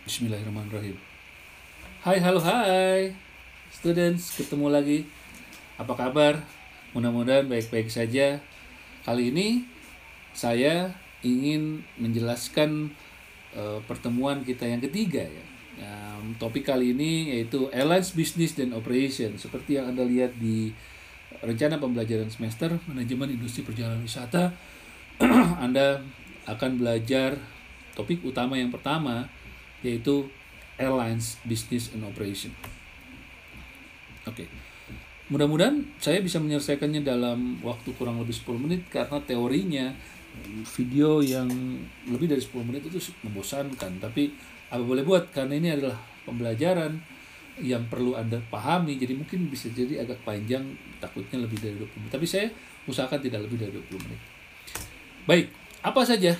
Bismillahirrahmanirrahim. Hai, halo, hai. Students, ketemu lagi. Apa kabar? Mudah-mudahan baik-baik saja. Kali ini saya ingin menjelaskan uh, pertemuan kita yang ketiga ya. Um, topik kali ini yaitu Airlines Business dan Operation. Seperti yang Anda lihat di rencana pembelajaran semester Manajemen Industri Perjalanan Wisata, Anda akan belajar topik utama yang pertama yaitu Airlines Business and Operation. Oke. Okay. Mudah-mudahan saya bisa menyelesaikannya dalam waktu kurang lebih 10 menit karena teorinya video yang lebih dari 10 menit itu membosankan. Tapi apa boleh buat karena ini adalah pembelajaran yang perlu Anda pahami jadi mungkin bisa jadi agak panjang takutnya lebih dari 20 menit. Tapi saya usahakan tidak lebih dari 20 menit. Baik, apa saja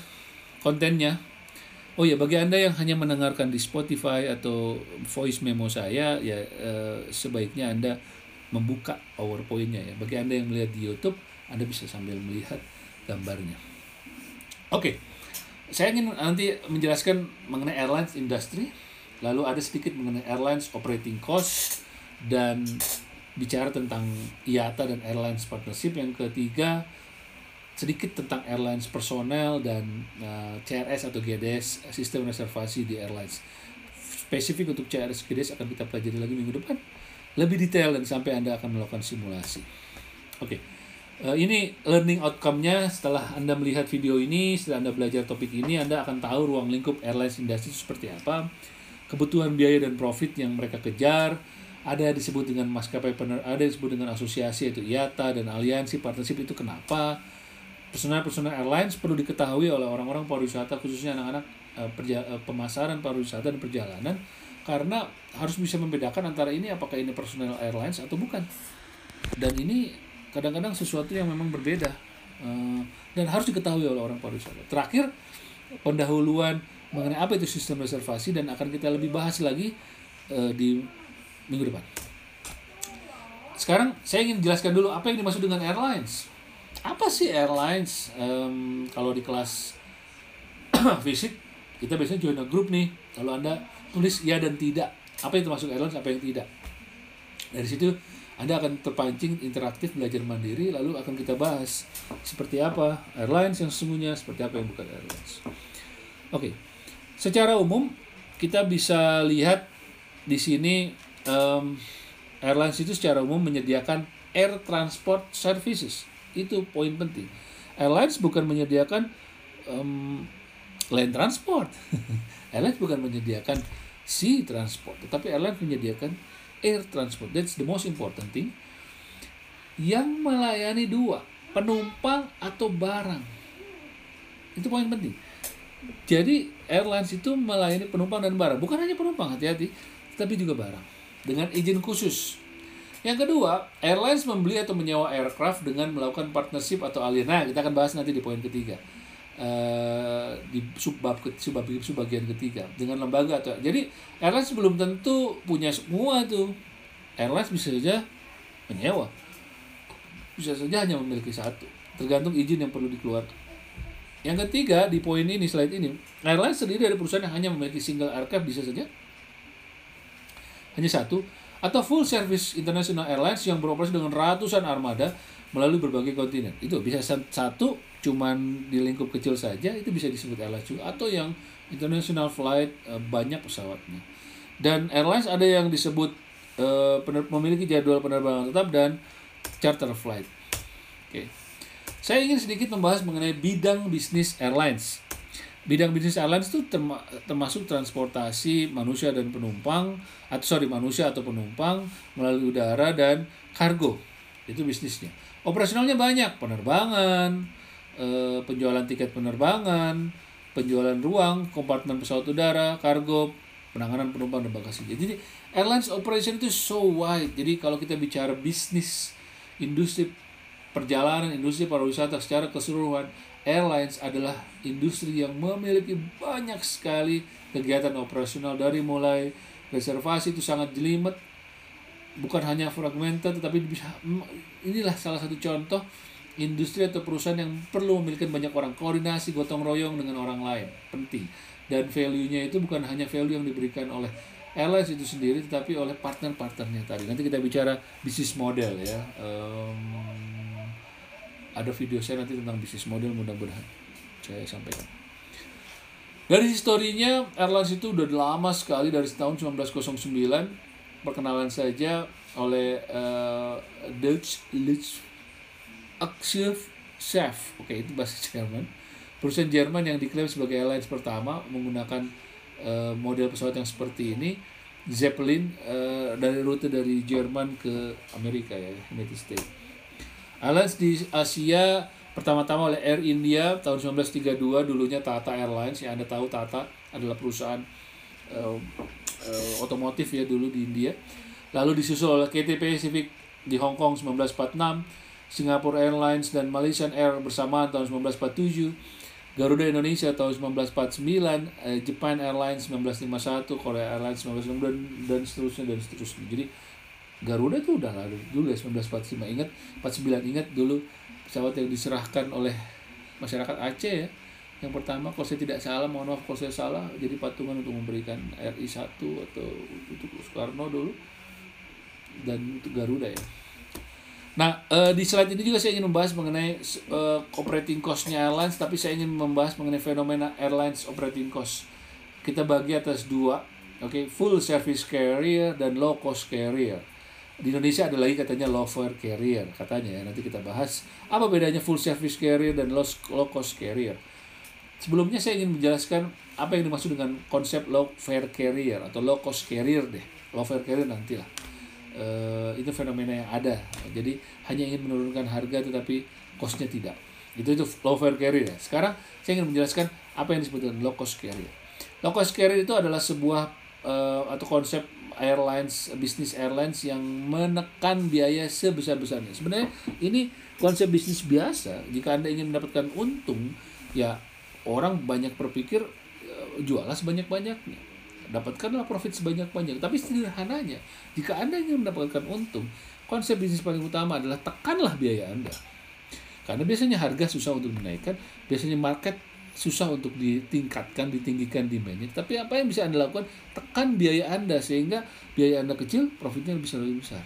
kontennya? Oh ya, bagi Anda yang hanya mendengarkan di Spotify atau voice memo saya, ya eh, sebaiknya Anda membuka PowerPoint-nya ya. Bagi Anda yang melihat di YouTube, Anda bisa sambil melihat gambarnya. Oke. Saya ingin nanti menjelaskan mengenai airlines industry, lalu ada sedikit mengenai airlines operating cost dan bicara tentang IATA dan airlines partnership. Yang ketiga, sedikit tentang airlines personel dan uh, eh, CRS atau GDS sistem reservasi di airlines. Spesifik untuk CRS GDS akan kita pelajari lagi minggu depan. Lebih detail dan sampai anda akan melakukan simulasi. Oke. Okay. uh, ini learning outcome-nya. Setelah anda melihat video ini setelah anda belajar topik ini anda akan tahu ruang lingkup airlines industri seperti apa kebutuhan biaya dan profit yang mereka kejar. Ada yang disebut dengan maskapai pener ada yang disebut dengan asosiasi yaitu IATA dan aliansi partnership itu kenapa personal-personal airlines perlu diketahui oleh orang-orang pariwisata khususnya anak-anak uh, uh, pemasaran pariwisata dan perjalanan karena harus bisa membedakan antara ini apakah ini personal airlines atau bukan. Dan ini kadang-kadang sesuatu yang memang berbeda uh, dan harus diketahui oleh orang pariwisata. Terakhir pendahuluan mengenai apa itu sistem reservasi dan akan kita lebih bahas lagi di minggu depan. Sekarang saya ingin jelaskan dulu apa yang dimaksud dengan airlines apa sih airlines um, kalau di kelas fisik kita biasanya join a group nih. Kalau anda tulis ya dan tidak apa yang termasuk airlines apa yang tidak? Dari situ anda akan terpancing interaktif belajar mandiri lalu akan kita bahas seperti apa airlines yang sesungguhnya seperti apa yang bukan airlines. Oke okay. secara umum kita bisa lihat di sini um, airlines itu secara umum menyediakan air transport services itu poin penting. Airlines bukan menyediakan um, land transport. airlines bukan menyediakan sea transport, tetapi airlines menyediakan air transport. That's the most important thing. Yang melayani dua, penumpang atau barang. Itu poin penting. Jadi airlines itu melayani penumpang dan barang, bukan hanya penumpang, hati-hati, tapi juga barang dengan izin khusus yang kedua, airlines membeli atau menyewa aircraft dengan melakukan partnership atau alien. Nah, kita akan bahas nanti di poin ketiga. Uh, di subbab subbab subbagian ketiga. Dengan lembaga atau jadi airlines belum tentu punya semua tuh. Airlines bisa saja menyewa. Bisa saja hanya memiliki satu. Tergantung izin yang perlu dikeluarkan. Yang ketiga di poin ini slide ini airlines sendiri dari perusahaan yang hanya memiliki single aircraft bisa saja. Hanya satu atau full service international airlines yang beroperasi dengan ratusan armada melalui berbagai kontinen. Itu bisa satu cuman di lingkup kecil saja itu bisa disebut airlines juga atau yang international flight eh, banyak pesawatnya. Dan airlines ada yang disebut uh, memiliki jadwal penerbangan tetap dan charter flight. Oke. Saya ingin sedikit membahas mengenai bidang bisnis airlines. Bidang bisnis airlines itu termasuk transportasi manusia dan penumpang atau sorry manusia atau penumpang melalui udara dan kargo itu bisnisnya. Operasionalnya banyak penerbangan, eh, penjualan tiket penerbangan, penjualan ruang, kompartemen pesawat udara, kargo, penanganan penumpang dan bagasi. Jadi airlines operation itu so wide. Jadi kalau kita bicara bisnis industri perjalanan, industri pariwisata secara keseluruhan airlines adalah industri yang memiliki banyak sekali kegiatan operasional dari mulai reservasi itu sangat jelimet bukan hanya fragmented tetapi bisa inilah salah satu contoh industri atau perusahaan yang perlu memiliki banyak orang koordinasi gotong royong dengan orang lain penting. Dan value-nya itu bukan hanya value yang diberikan oleh airlines itu sendiri tetapi oleh partner-partnernya tadi. Nanti kita bicara bisnis model ya um, ada video saya nanti tentang bisnis model mudah-mudahan saya sampaikan. Dari historinya airlines itu udah lama sekali dari tahun 1909 perkenalan saja oleh uh, Deutsche Luft Chef, oke itu bahasa Jerman. Perusahaan Jerman yang diklaim sebagai airlines pertama menggunakan uh, model pesawat yang seperti ini Zeppelin uh, dari rute dari Jerman ke Amerika ya United States. Airlines di Asia pertama-tama oleh Air India tahun 1932 dulunya Tata Airlines yang Anda tahu Tata adalah perusahaan uh, uh, otomotif ya dulu di India. Lalu disusul oleh KT Pacific di Hong Kong 1946, Singapore Airlines dan Malaysian Air bersamaan tahun 1947 Garuda Indonesia tahun 1949, eh, Japan Airlines 1951, Korea Airlines 1959 dan seterusnya dan seterusnya. Jadi Garuda itu udah lalu dulu ya 1945. Ingat 49 ingat dulu pesawat yang diserahkan oleh masyarakat Aceh ya. Yang pertama kalau saya tidak salah, mohon maaf kalau saya salah, jadi patungan untuk memberikan RI 1 atau untuk Soekarno dulu dan untuk Garuda ya. Nah, uh, di slide ini juga saya ingin membahas mengenai uh, operating cost-nya airlines, tapi saya ingin membahas mengenai fenomena airlines operating cost. Kita bagi atas dua, oke, okay, full service carrier dan low cost carrier. Di Indonesia ada lagi katanya fare carrier, katanya ya. Nanti kita bahas apa bedanya full service carrier dan low, low cost carrier. Sebelumnya saya ingin menjelaskan apa yang dimaksud dengan konsep low fare carrier atau low cost carrier deh. Low fare carrier nantilah uh, itu fenomena yang ada jadi hanya ingin menurunkan harga tetapi costnya tidak itu itu low fare carrier ya sekarang saya ingin menjelaskan apa yang disebut dengan low cost carrier low cost carrier itu adalah sebuah uh, atau konsep airlines bisnis airlines yang menekan biaya sebesar besarnya sebenarnya ini konsep bisnis biasa jika anda ingin mendapatkan untung ya orang banyak berpikir uh, jualah sebanyak banyaknya dapatkanlah profit sebanyak-banyak. Tapi sederhananya, jika Anda ingin mendapatkan untung, konsep bisnis paling utama adalah tekanlah biaya Anda. Karena biasanya harga susah untuk dinaikkan, biasanya market susah untuk ditingkatkan, ditinggikan demandnya. Tapi apa yang bisa Anda lakukan? Tekan biaya Anda sehingga biaya Anda kecil, profitnya bisa lebih besar.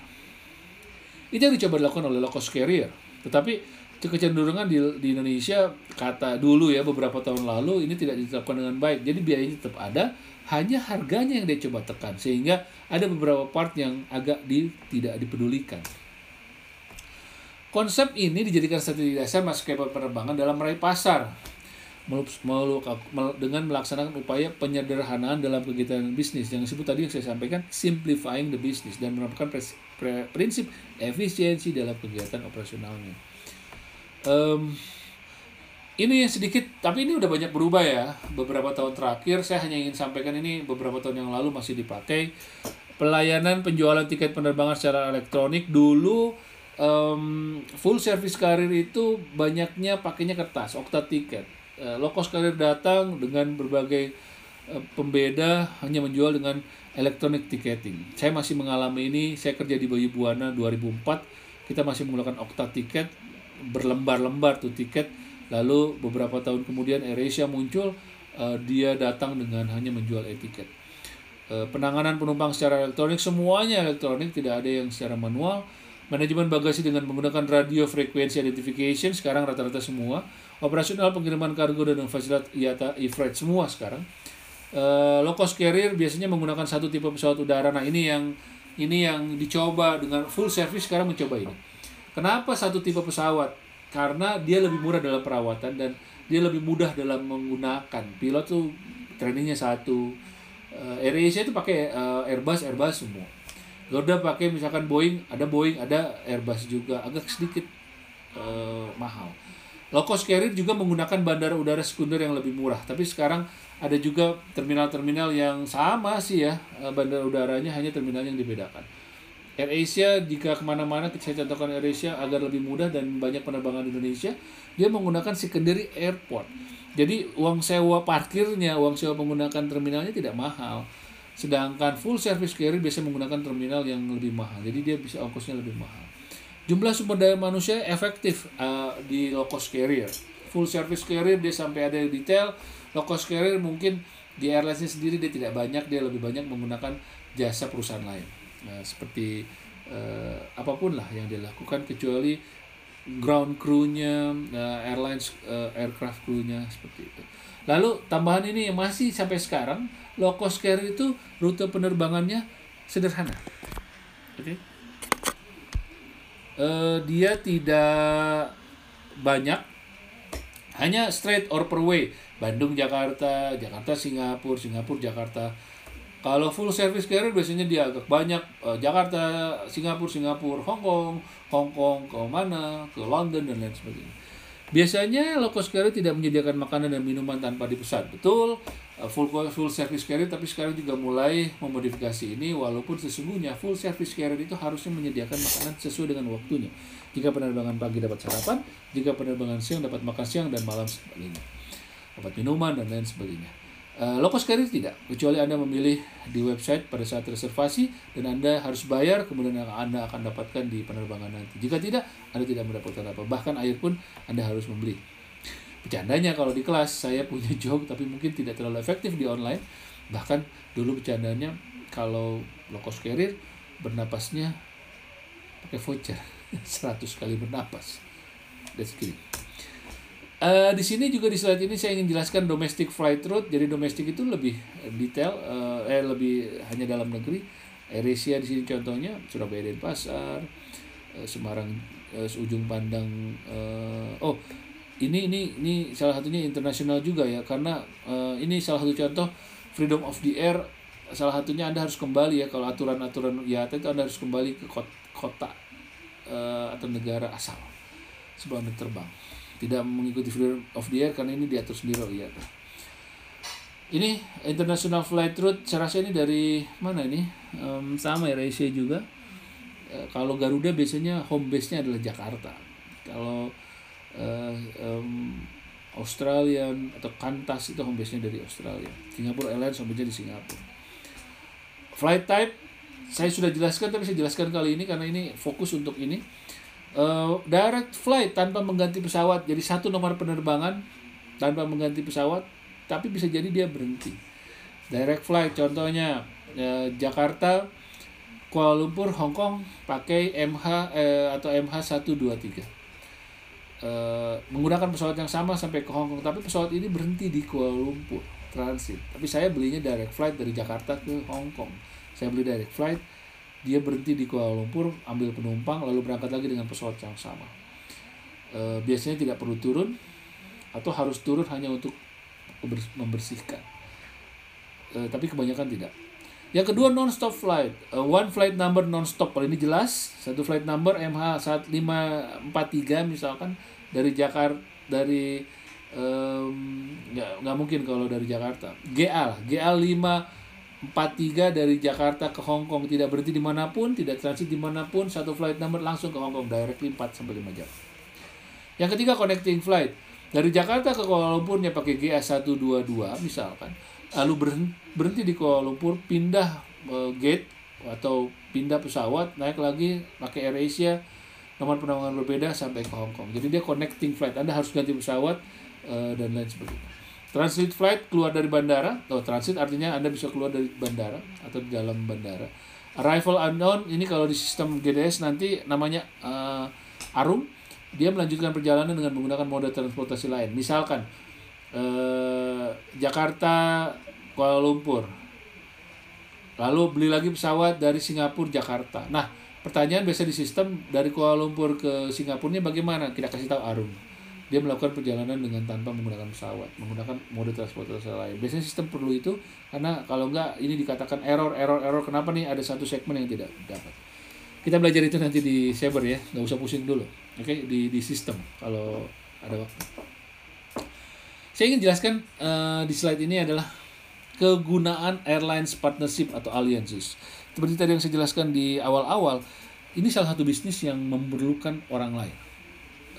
Itu yang dicoba dilakukan oleh low cost carrier. Tetapi kecenderungan di, di Indonesia kata dulu ya beberapa tahun lalu ini tidak ditetapkan dengan baik. Jadi biayanya tetap ada, hanya harganya yang dia coba tekan sehingga ada beberapa part yang agak di, tidak dipedulikan. Konsep ini dijadikan strategi dasar maskapai penerbangan dalam meraih pasar dengan melaksanakan upaya penyederhanaan dalam kegiatan bisnis. Yang disebut tadi yang saya sampaikan simplifying the business dan menerapkan prinsip efisiensi dalam kegiatan operasionalnya. Um, ini sedikit tapi ini udah banyak berubah ya. Beberapa tahun terakhir saya hanya ingin sampaikan ini beberapa tahun yang lalu masih dipakai. Pelayanan penjualan tiket penerbangan secara elektronik dulu um, full service karir itu banyaknya pakainya kertas okta tiket uh, low cost karir datang dengan berbagai uh, pembeda hanya menjual dengan electronic ticketing saya masih mengalami ini saya kerja di Bayu Buana 2004 kita masih menggunakan okta tiket berlembar-lembar tuh tiket Lalu beberapa tahun kemudian AirAsia muncul, uh, dia datang dengan hanya menjual etiket. Penanganan penumpang secara elektronik semuanya elektronik, tidak ada yang secara manual. Manajemen bagasi dengan menggunakan radio frequency identification sekarang rata-rata semua. Operasional pengiriman kargo dan fasilitas IATA e-freight semua sekarang. Uh, low cost carrier biasanya menggunakan satu tipe pesawat udara. Nah, ini yang ini yang dicoba dengan full service sekarang mencoba ini. Kenapa satu tipe pesawat? karena dia lebih murah dalam perawatan dan dia lebih mudah dalam menggunakan pilot tuh trainingnya satu uh, AirAsia itu pakai uh, Airbus Airbus semua Garuda pakai misalkan Boeing ada Boeing ada Airbus juga agak sedikit uh, mahal low cost carrier juga menggunakan bandara udara sekunder yang lebih murah. Tapi sekarang ada juga terminal-terminal yang sama sih ya bandara udaranya hanya terminal yang dibedakan. AirAsia jika ke mana-mana saya contohkan AirAsia agar lebih mudah dan banyak penerbangan di Indonesia dia menggunakan secondary airport. Jadi uang sewa parkirnya uang sewa menggunakan terminalnya tidak mahal. Sedangkan full service carrier biasa menggunakan terminal yang lebih mahal. Jadi dia bisa ongkosnya lebih mahal jumlah sumber daya manusia efektif uh, di low cost carrier. Full service carrier dia sampai ada detail. Low cost carrier mungkin di airlinesnya sendiri dia tidak banyak dia lebih banyak menggunakan jasa perusahaan lain. Nah, seperti uh, apa pun lah yang dia lakukan kecuali ground crew-nya uh, airlines uh, aircraft crew-nya seperti itu. Lalu tambahan ini yang masih sampai sekarang low cost carrier itu rute penerbangannya sederhana. Oke? okay? Uh, dia tidak banyak. Hanya straight or per way. Bandung Jakarta Jakarta Singapura Singapura Jakarta. Kalau full service carrier biasanya dia agak banyak. Uh, Jakarta Singapura Singapura Hong Kong Hong Kong ke mana ke London dan lain sebagainya. Biasanya low cost carrier tidak menyediakan makanan dan minuman tanpa dipesan betul full full service carrier tapi sekarang juga mulai memodifikasi ini walaupun sesungguhnya full service carrier itu harusnya menyediakan makanan sesuai dengan waktunya jika penerbangan pagi dapat sarapan jika penerbangan siang dapat makan siang dan malam sebagainya dapat minuman dan lain sebagainya. Uh, low cost carrier tidak, kecuali Anda memilih di website pada saat reservasi dan Anda harus bayar, kemudian Anda akan dapatkan di penerbangan nanti. Jika tidak, Anda tidak mendapatkan apa. Bahkan air pun Anda harus membeli. Bercandanya kalau di kelas saya punya joke tapi mungkin tidak terlalu efektif di online. Bahkan dulu bercandanya kalau low cost carrier bernapasnya pakai voucher 100 kali bernapas. That's kidding. Uh, di sini juga di slide ini saya ingin jelaskan domestic flight route. Jadi domestik itu lebih detail, uh, eh lebih hanya dalam negeri. AirAsia di sini contohnya Surabaya Denpasar, uh, Semarang uh, ujung pandang. Uh, oh, ini ini ini salah satunya internasional juga ya karena uh, ini salah satu contoh freedom of the air. Salah satunya Anda harus kembali ya kalau aturan-aturan ya itu Anda harus kembali ke kota, kota uh, atau negara asal sebelum Anda terbang tidak mengikuti freedom of the air karena ini diatur sendiri oleh IATA. Ini international flight route, saya rasa ini dari mana ini? Um, sama ya Asia juga. E, kalau Garuda biasanya home base-nya adalah Jakarta. Kalau uh, um, Australian atau Qantas itu home base-nya dari Australia. Singapore Airlines home base-nya di Singapura. Flight type saya sudah jelaskan tapi saya jelaskan kali ini karena ini fokus untuk ini uh, direct flight tanpa mengganti pesawat jadi satu nomor penerbangan tanpa mengganti pesawat tapi bisa jadi dia berhenti direct flight contohnya uh, Jakarta Kuala Lumpur Hong Kong pakai MH eh, atau MH 123 uh, menggunakan pesawat yang sama sampai ke Hong Kong. Tapi pesawat ini berhenti di Kuala Lumpur transit. Tapi saya belinya direct flight dari Jakarta ke Hong Kong. Saya beli direct flight dia berhenti di Kuala Lumpur ambil penumpang lalu berangkat lagi dengan pesawat yang sama. E, biasanya tidak perlu turun atau harus turun hanya untuk membersihkan. E, tapi kebanyakan tidak yang kedua non-stop flight. E, one flight number non-stop. Kalau ini jelas satu flight number MH 1543 misalkan dari Jakarta dari um, nggak nggak mungkin kalau dari Jakarta. GA GA 5 43 dari Jakarta ke Hong Kong. Tidak berhenti di mana pun, tidak transit di mana pun, satu flight number langsung ke Hong Kong directly 4 sampai 5 jam. Yang ketiga connecting flight. Dari Jakarta ke Kuala Lumpurnya pakai GA 122 misalkan, lalu berhenti di Kuala Lumpur pindah uh, gate atau pindah pesawat naik lagi pakai AirAsia nomor penerbangan berbeda sampai ke Hong Kong. Jadi dia connecting flight. Anda harus ganti pesawat uh, dan lain sebagainya. Transit flight keluar dari bandara. Oh, transit artinya Anda bisa keluar dari bandara atau di dalam bandara. Arrival unknown ini kalau di sistem GDS nanti namanya uh, Arum. Dia melanjutkan perjalanan dengan menggunakan moda transportasi lain. Misalkan uh, Jakarta Kuala Lumpur. Lalu beli lagi pesawat dari Singapura Jakarta. Nah, pertanyaan biasa di sistem dari Kuala Lumpur ke Singapura ini bagaimana? Kita kasih tahu Arum dia melakukan perjalanan dengan tanpa menggunakan pesawat, menggunakan mode transportasi lain. Biasanya sistem perlu itu karena kalau enggak ini dikatakan error, error, error. Kenapa nih ada satu segmen yang tidak dapat? Kita belajar itu nanti di Saber ya, nggak usah pusing dulu. Oke, okay? di di sistem kalau ada waktu. Saya ingin jelaskan uh, di slide ini adalah kegunaan airlines partnership atau alliances. Seperti tadi yang saya jelaskan di awal-awal, ini salah satu bisnis yang memerlukan orang lain.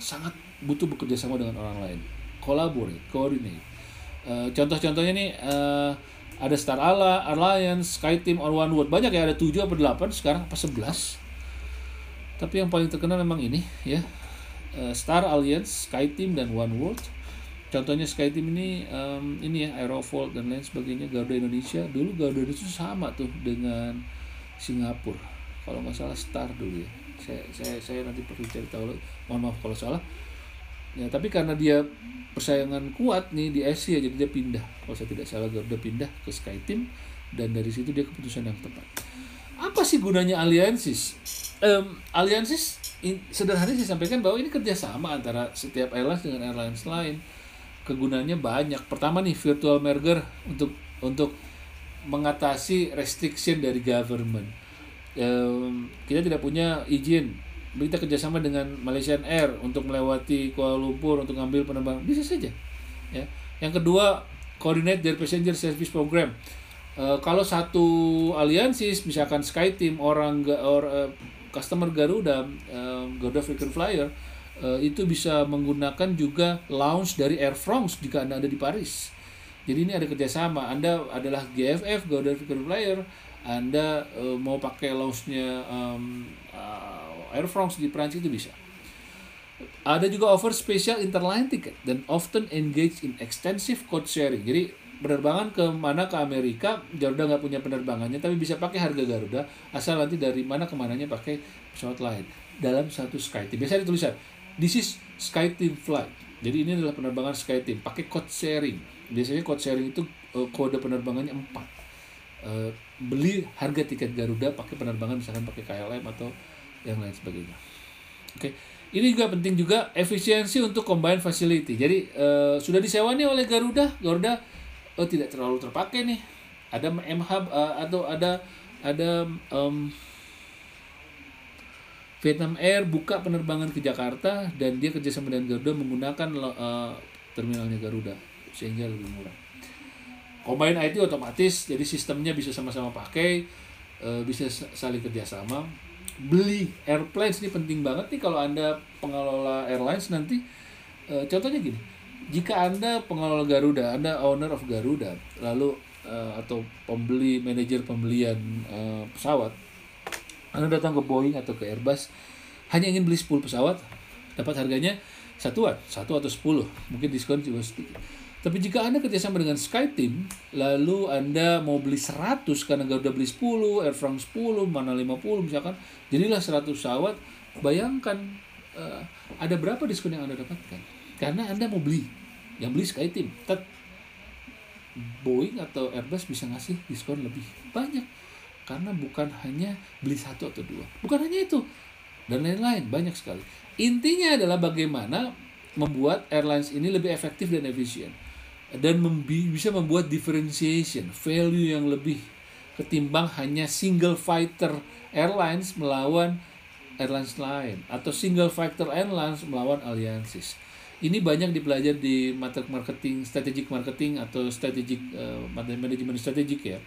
Sangat butuh bekerja sama dengan orang lain. Collaborate coordinate. Uh, contoh-contohnya nih uh, ada Star Ala, Alliance, SkyTeam, or OneWorld banyak ya ada 7 atau 8 sekarang apa 11 tapi yang paling terkenal memang ini ya. Uh, Star Alliance, SkyTeam dan OneWorld contohnya SkyTeam ini um, ini ya Aerofold dan lain sebagainya Garuda Indonesia. Dulu Garuda Indonesia sama tuh dengan Singapura. Kalau nggak salah Star dulu ya. Saya saya saya nanti perlu cari tahu mohon maaf kalau salah. Ya tapi karena dia persaingan kuat nih di Asia jadi dia pindah. Kalau saya tidak salah Garuda pindah ke SkyTeam dan dari situ dia keputusan yang tepat. Apa sih gunanya aliansis um, aliansis sederhana saya sampaikan bahwa ini kerjasama antara setiap airlines dengan airlines lain kegunaannya banyak. Pertama nih virtual merger untuk untuk mengatasi restriction dari government. Um, kita tidak punya izin. Kita kerjasama dengan Malaysian Air untuk melewati Kuala Lumpur untuk ngambil penerbangan. Bisa saja ya. Yang kedua coordinate their passenger service program. Uh, kalau satu aliansi misalkan SkyTeam orang or uh, customer Garuda uh, Garuda Frequent Flyer itu bisa menggunakan juga lounge dari Air France jika anda ada di Paris jadi ini ada kerjasama anda adalah GFF Garuda Frequent Flyer anda uh, mau pakai lounge-nya um, uh, Air France di Prancis itu bisa. Ada juga offer spesial interline ticket dan often engage in extensive code sharing. Jadi penerbangan ke mana ke Amerika, Garuda nggak punya penerbangannya, tapi bisa pakai harga Garuda asal nanti dari mana ke mananya pakai pesawat lain dalam satu SkyTeam. Biasanya ada tulisan this is SkyTeam flight. Jadi ini adalah penerbangan SkyTeam pakai code sharing. Biasanya code sharing itu uh, kode penerbangannya 4. Uh, eh, beli harga tiket Garuda pakai penerbangan misalkan pakai KLM atau yang lain sebagainya. Oke, ini juga penting juga efisiensi untuk combine facility. Jadi uh, sudah disewa oleh Garuda, Garuda oh tidak terlalu terpakai nih. Ada MH uh, atau ada ada um, Vietnam Air buka penerbangan ke Jakarta dan dia kerjasama dengan Garuda menggunakan uh, terminalnya Garuda sehingga lebih murah. Combine IT otomatis jadi sistemnya bisa sama-sama pakai, uh, bisa saling kerjasama beli airplanes ini penting banget nih kalau anda pengelola airlines nanti e, contohnya gini jika anda pengelola Garuda anda owner of Garuda lalu e, atau pembeli manajer pembelian e, pesawat anda datang ke Boeing atau ke Airbus hanya ingin beli 10 pesawat dapat harganya satuan satu atau 10 mungkin diskon juga sedikit tapi jika Anda kerjasama dengan SkyTeam, lalu Anda mau beli 100 karena Garuda beli 10, Air France 10, mana 50 misalkan, jadilah 100 pesawat, bayangkan uh, ada berapa diskon yang Anda dapatkan. Karena Anda mau beli, yang beli SkyTeam. Tet, Boeing atau Airbus bisa ngasih diskon lebih banyak. Karena bukan hanya beli satu atau dua. Bukan hanya itu. Dan lain-lain, banyak sekali. Intinya adalah bagaimana membuat airlines ini lebih efektif dan efisien dan membi bisa membuat differentiation value yang lebih ketimbang hanya single fighter airlines melawan airlines lain atau single fighter airlines melawan alliances. Ini banyak dipelajari di mata marketing, strategic marketing atau strategic uh, manajemen strategik ya.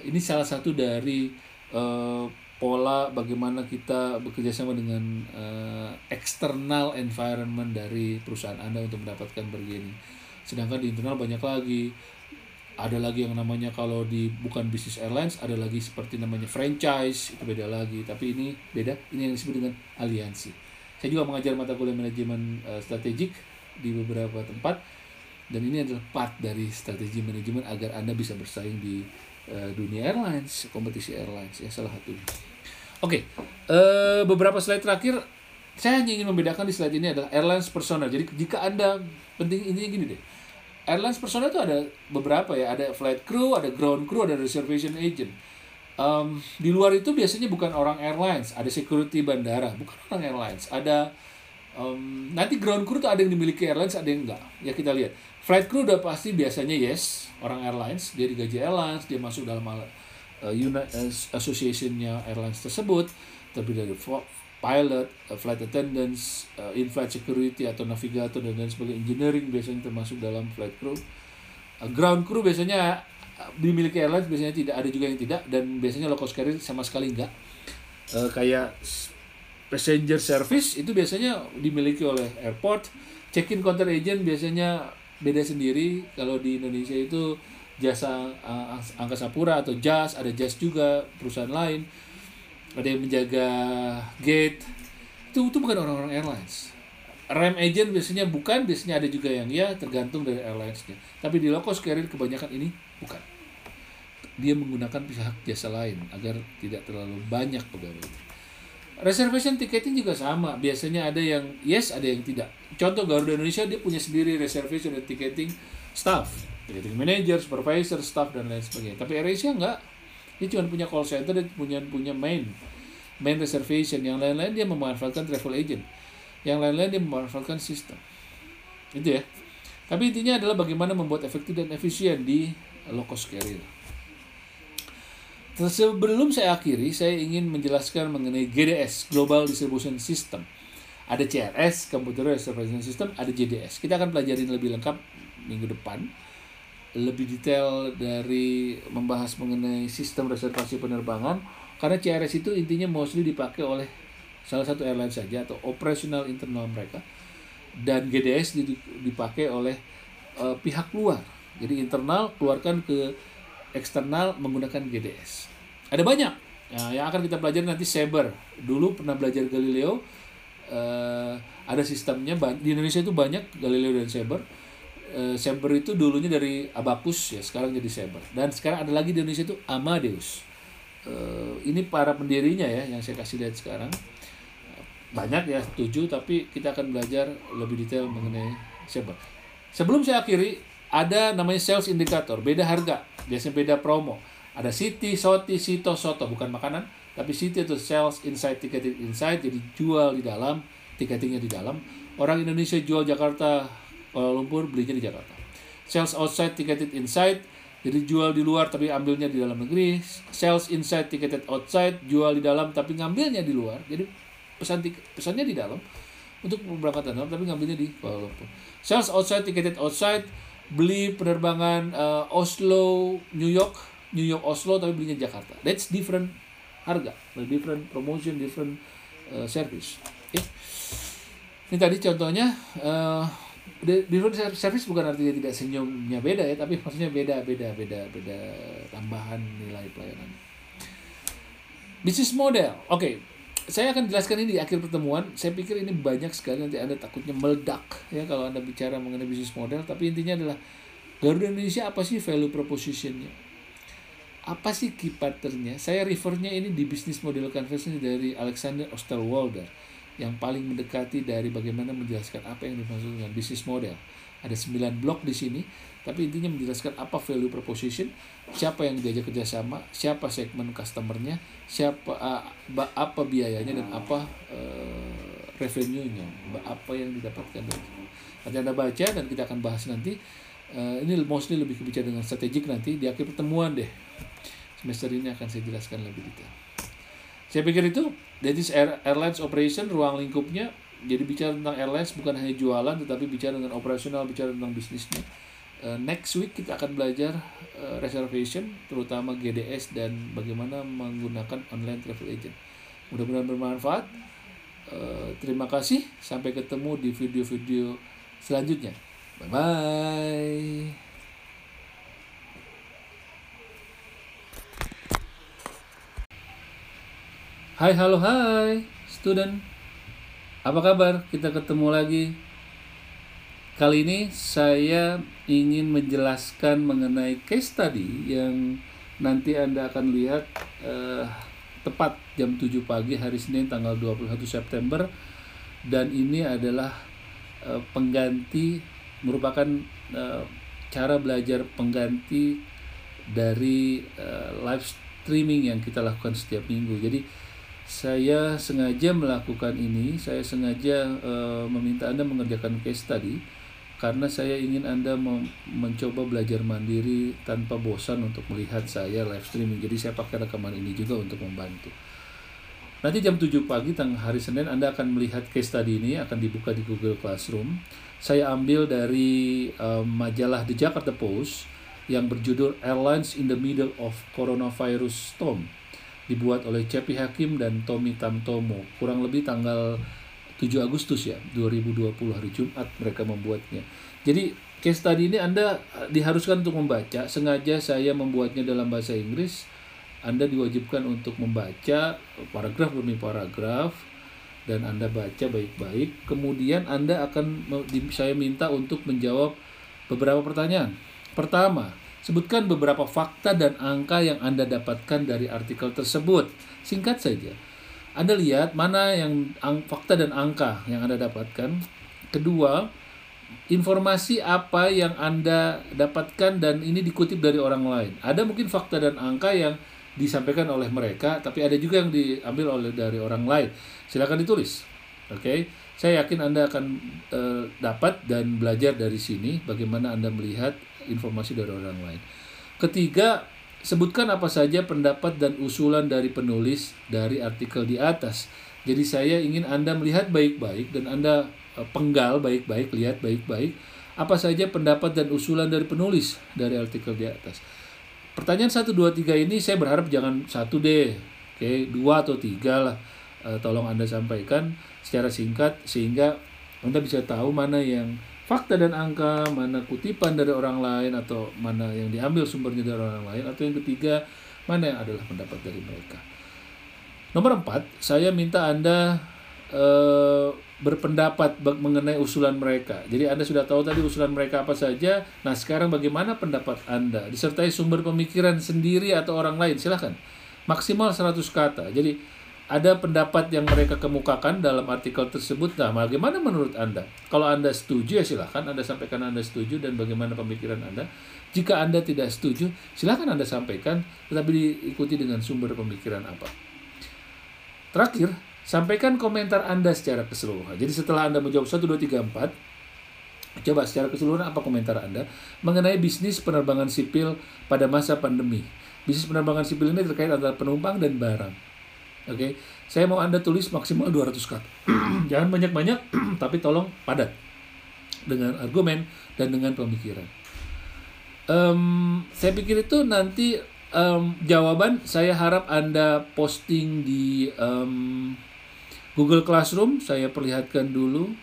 Ini salah satu dari uh, pola bagaimana kita bekerja sama dengan uh, external environment dari perusahaan Anda untuk mendapatkan bargaining sedangkan di internal banyak lagi. Ada lagi yang namanya kalau di bukan bisnis airlines ada lagi seperti namanya franchise itu beda lagi. Tapi ini beda ini yang disebut dengan aliansi. Saya juga mengajar mata kuliah manajemen uh, strategik di beberapa tempat. Dan ini adalah part dari strategi manajemen agar anda bisa bersaing di uh, dunia airlines kompetisi airlines ya salah satunya oke okay. uh, beberapa slide terakhir saya hanya ingin membedakan di slide ini adalah airlines personal jadi jika anda penting intinya gini deh airlines personal itu ada beberapa ya ada flight crew ada ground crew ada reservation agent um, di luar itu biasanya bukan orang airlines ada security bandara bukan orang airlines ada um, nanti ground crew itu ada yang dimiliki airlines ada yang enggak. Ya kita lihat. Flight crew udah pasti biasanya yes orang airlines. Dia digaji airlines dia masuk dalam uh, unit uh, associationnya airlines tersebut. Tapi dari pilot, uh, flight attendants, uh, in-flight security atau navigator dan lain sebagainya, engineering biasanya termasuk dalam flight crew. Uh, ground crew biasanya dimiliki airlines biasanya tidak ada juga yang tidak. Dan biasanya low cost carrier sama sekali enggak. Uh, kayak passenger service itu biasanya dimiliki oleh airport. Check-in counter agent biasanya beda sendiri. Kalau di Indonesia itu jasa uh, angkasa pura atau jas, ada jas juga perusahaan lain ada yang menjaga gate itu itu bukan orang-orang airlines rem agent biasanya bukan, biasanya ada juga yang ya tergantung dari airlinesnya. Tapi di low cost carrier kebanyakan ini bukan. Dia menggunakan pihak jasa lain agar tidak terlalu banyak pegawai. Reservation ticketing juga sama. Biasanya ada yang yes, ada yang tidak. Contoh Garuda Indonesia dia punya sendiri reservation dan ticketing staff, ticketing manager, supervisor, staff dan lain sebagainya. Tapi AirAsia enggak. Dia cuma punya call center dan punya punya main main reservation. Yang lain-lain dia memanfaatkan travel agent yang lain-lain dia memanfaatkan sistem itu ya tapi intinya adalah bagaimana membuat efektif dan efisien di low cost carrier sebelum saya akhiri saya ingin menjelaskan mengenai GDS Global Distribution System. Ada CRS Computer Reservation System ada JDS kita akan pelajari lebih lengkap minggu depan. Lebih detail dari membahas mengenai sistem reservasi penerbangan. Karena CRS itu intinya mostly dipakai oleh salah satu airline saja atau operasional internal mereka. Dan GDS dipakai oleh uh, pihak luar. Jadi internal keluarkan ke eksternal menggunakan GDS ada banyak nah, yang akan kita pelajari nanti Saber. Dulu pernah belajar Galileo uh, ada sistemnya di Indonesia itu banyak Galileo dan Saber. Uh, Saber itu dulunya dari Abacus ya sekarang jadi Saber. Dan sekarang ada lagi di Indonesia itu Amadeus. Uh, ini para pendirinya ya yang saya kasih lihat sekarang. Banyak ya tujuh tapi kita akan belajar lebih detail mengenai siapa sebelum saya akhiri ada namanya sales indicator beda harga biasanya beda promo. Ada city soti sito soto. Bukan makanan tapi city itu sales inside ticketing inside jadi jual di dalam tiketingnya di dalam. Orang Indonesia jual Jakarta Kuala Lumpur belinya di Jakarta. Sales outside ticketed inside jadi jual di luar tapi ambilnya di dalam negeri. Sales inside ticketed outside jual di dalam tapi ngambilnya di luar. Jadi pesan pesannya di dalam untuk berangkat dalam tapi ngambilnya di Kuala Lumpur. Sales outside ticketed outside beli penerbangan uh, Oslo New York New York Oslo tapi belinya Jakarta. That's different harga, different promotion, different uh, service. Okay. Ini tadi contohnya uh, different service bukan artinya tidak senyumnya beda ya, tapi maksudnya beda beda beda beda tambahan nilai pelayanan. Business model, oke. Okay saya akan jelaskan ini di akhir pertemuan. Saya pikir ini banyak sekali nanti Anda takutnya meledak ya kalau Anda bicara mengenai bisnis model, tapi intinya adalah Garuda Indonesia apa sih value propositionnya? Apa sih key patternnya? Saya refernya ini di bisnis model conversion dari Alexander Osterwalder yang paling mendekati dari bagaimana menjelaskan apa yang dimaksud dengan bisnis model. Ada 9 blok di sini tapi intinya menjelaskan apa value proposition, siapa yang diajak kerjasama, siapa segmen customernya, siapa apa biayanya dan apa uh, revenue-nya, apa yang didapatkan dari Nanti anda baca dan kita akan bahas nanti. Uh, ini mostly lebih kebicara dengan strategik nanti di akhir pertemuan deh. Semester ini akan saya jelaskan lebih detail. Saya pikir itu, that is air, airlines operation, ruang lingkupnya. Jadi bicara tentang airlines bukan hanya jualan, tetapi bicara dengan operasional, bicara tentang bisnisnya Uh, next week kita akan belajar uh, reservation, terutama GDS dan bagaimana menggunakan online travel agent. Mudah-mudahan bermanfaat. Uh, terima kasih. Sampai ketemu di video-video selanjutnya. Bye bye. Hai, halo, hai, student. Apa kabar? Kita ketemu lagi Kali ini saya ingin menjelaskan mengenai case study yang nanti Anda akan lihat eh, tepat jam 7 pagi hari Senin tanggal 21 September dan ini adalah eh, pengganti merupakan eh, cara belajar pengganti dari eh, live streaming yang kita lakukan setiap minggu. Jadi saya sengaja melakukan ini, saya sengaja uh, meminta Anda mengerjakan case study karena saya ingin Anda mencoba belajar mandiri tanpa bosan untuk melihat saya live streaming. Jadi saya pakai rekaman ini juga untuk membantu. Nanti jam 7 pagi tanggal hari Senin Anda akan melihat case study ini akan dibuka di Google Classroom. Saya ambil dari um, majalah The Jakarta Post yang berjudul Airlines in the Middle of Coronavirus Storm dibuat oleh Cepi Hakim dan Tommy Tamtomo kurang lebih tanggal 7 Agustus ya 2020 hari Jumat mereka membuatnya. Jadi case study ini Anda eh, diharuskan untuk membaca. Sengaja saya membuatnya dalam bahasa Inggris. Anda diwajibkan untuk membaca paragraf demi paragraf dan Anda baca baik-baik. Kemudian Anda akan saya minta untuk menjawab beberapa pertanyaan. Pertama, sebutkan beberapa fakta dan angka yang Anda dapatkan dari artikel tersebut. Singkat saja. Anda lihat mana yang fakta dan angka yang Anda dapatkan. Kedua, informasi apa yang Anda dapatkan dan ini dikutip dari orang lain. Ada mungkin fakta dan angka yang disampaikan oleh mereka, tapi ada juga yang diambil oleh dari orang lain. Silakan ditulis. Oke. Okay? Saya yakin Anda akan uh, dapat dan belajar dari sini bagaimana Anda melihat informasi dari orang lain. Ketiga, sebutkan apa saja pendapat dan usulan dari penulis dari artikel di atas. Jadi saya ingin Anda melihat baik-baik dan Anda Eh, penggal baik-baik, lihat baik-baik apa saja pendapat dan usulan dari penulis dari artikel di atas. Pertanyaan 1, 2, 3 ini saya berharap jangan satu deh, oke, dua atau tiga lah. E, tolong Anda sampaikan secara singkat sehingga Anda bisa tahu mana yang fakta dan angka, mana kutipan dari orang lain atau mana yang diambil sumbernya dari orang lain atau yang ketiga mana yang adalah pendapat dari mereka. Nomor empat, saya minta Anda uh, berpendapat mengenai usulan mereka. Jadi Anda sudah tahu tadi usulan mereka apa saja. Nah, sekarang bagaimana pendapat Anda? Disertai sumber pemikiran sendiri atau orang lain, silahkan. Maksimal 100 kata. Jadi ada pendapat yang mereka kemukakan dalam artikel tersebut. Nah, bagaimana menurut Anda? Kalau Anda setuju ya silahkan Anda sampaikan Anda setuju dan bagaimana pemikiran Anda. Jika Anda tidak setuju, silahkan Anda sampaikan, tetapi diikuti dengan sumber pemikiran apa. Terakhir, Sampaikan komentar Anda secara keseluruhan. Jadi setelah Anda menjawab 1, 2, 3, 4, coba secara keseluruhan apa komentar Anda mengenai bisnis penerbangan sipil pada masa pandemi. Bisnis penerbangan sipil ini terkait antara penumpang dan barang. Oke, okay? saya mau Anda tulis maksimal 200 kata. Jangan banyak-banyak, tapi tolong padat dengan argumen dan dengan pemikiran. Um, saya pikir itu nanti um, jawaban saya harap Anda posting di um, Google Classroom saya perlihatkan dulu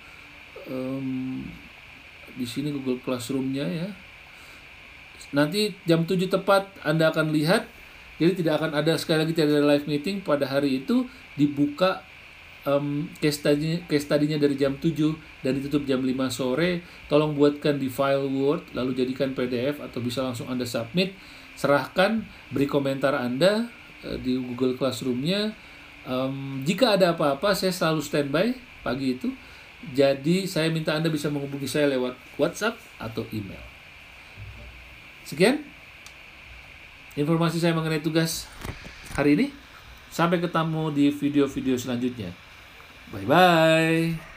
um, di sini Google Classroomnya ya. Nanti jam 7 tepat Anda akan lihat. Jadi tidak akan ada sekali lagi tidak ada live meeting pada hari itu dibuka um, case study case study-nya dari jam 7 dan ditutup jam 5 sore. Tolong buatkan di file Word lalu jadikan PDF atau bisa langsung Anda submit. Serahkan, beri komentar Anda uh, di Google Classroom-nya Um, jika ada apa-apa, saya selalu standby pagi itu. Jadi saya minta Anda bisa menghubungi saya lewat WhatsApp atau email. Sekian informasi saya mengenai tugas hari ini. Sampai ketemu di video-video selanjutnya. Bye-bye.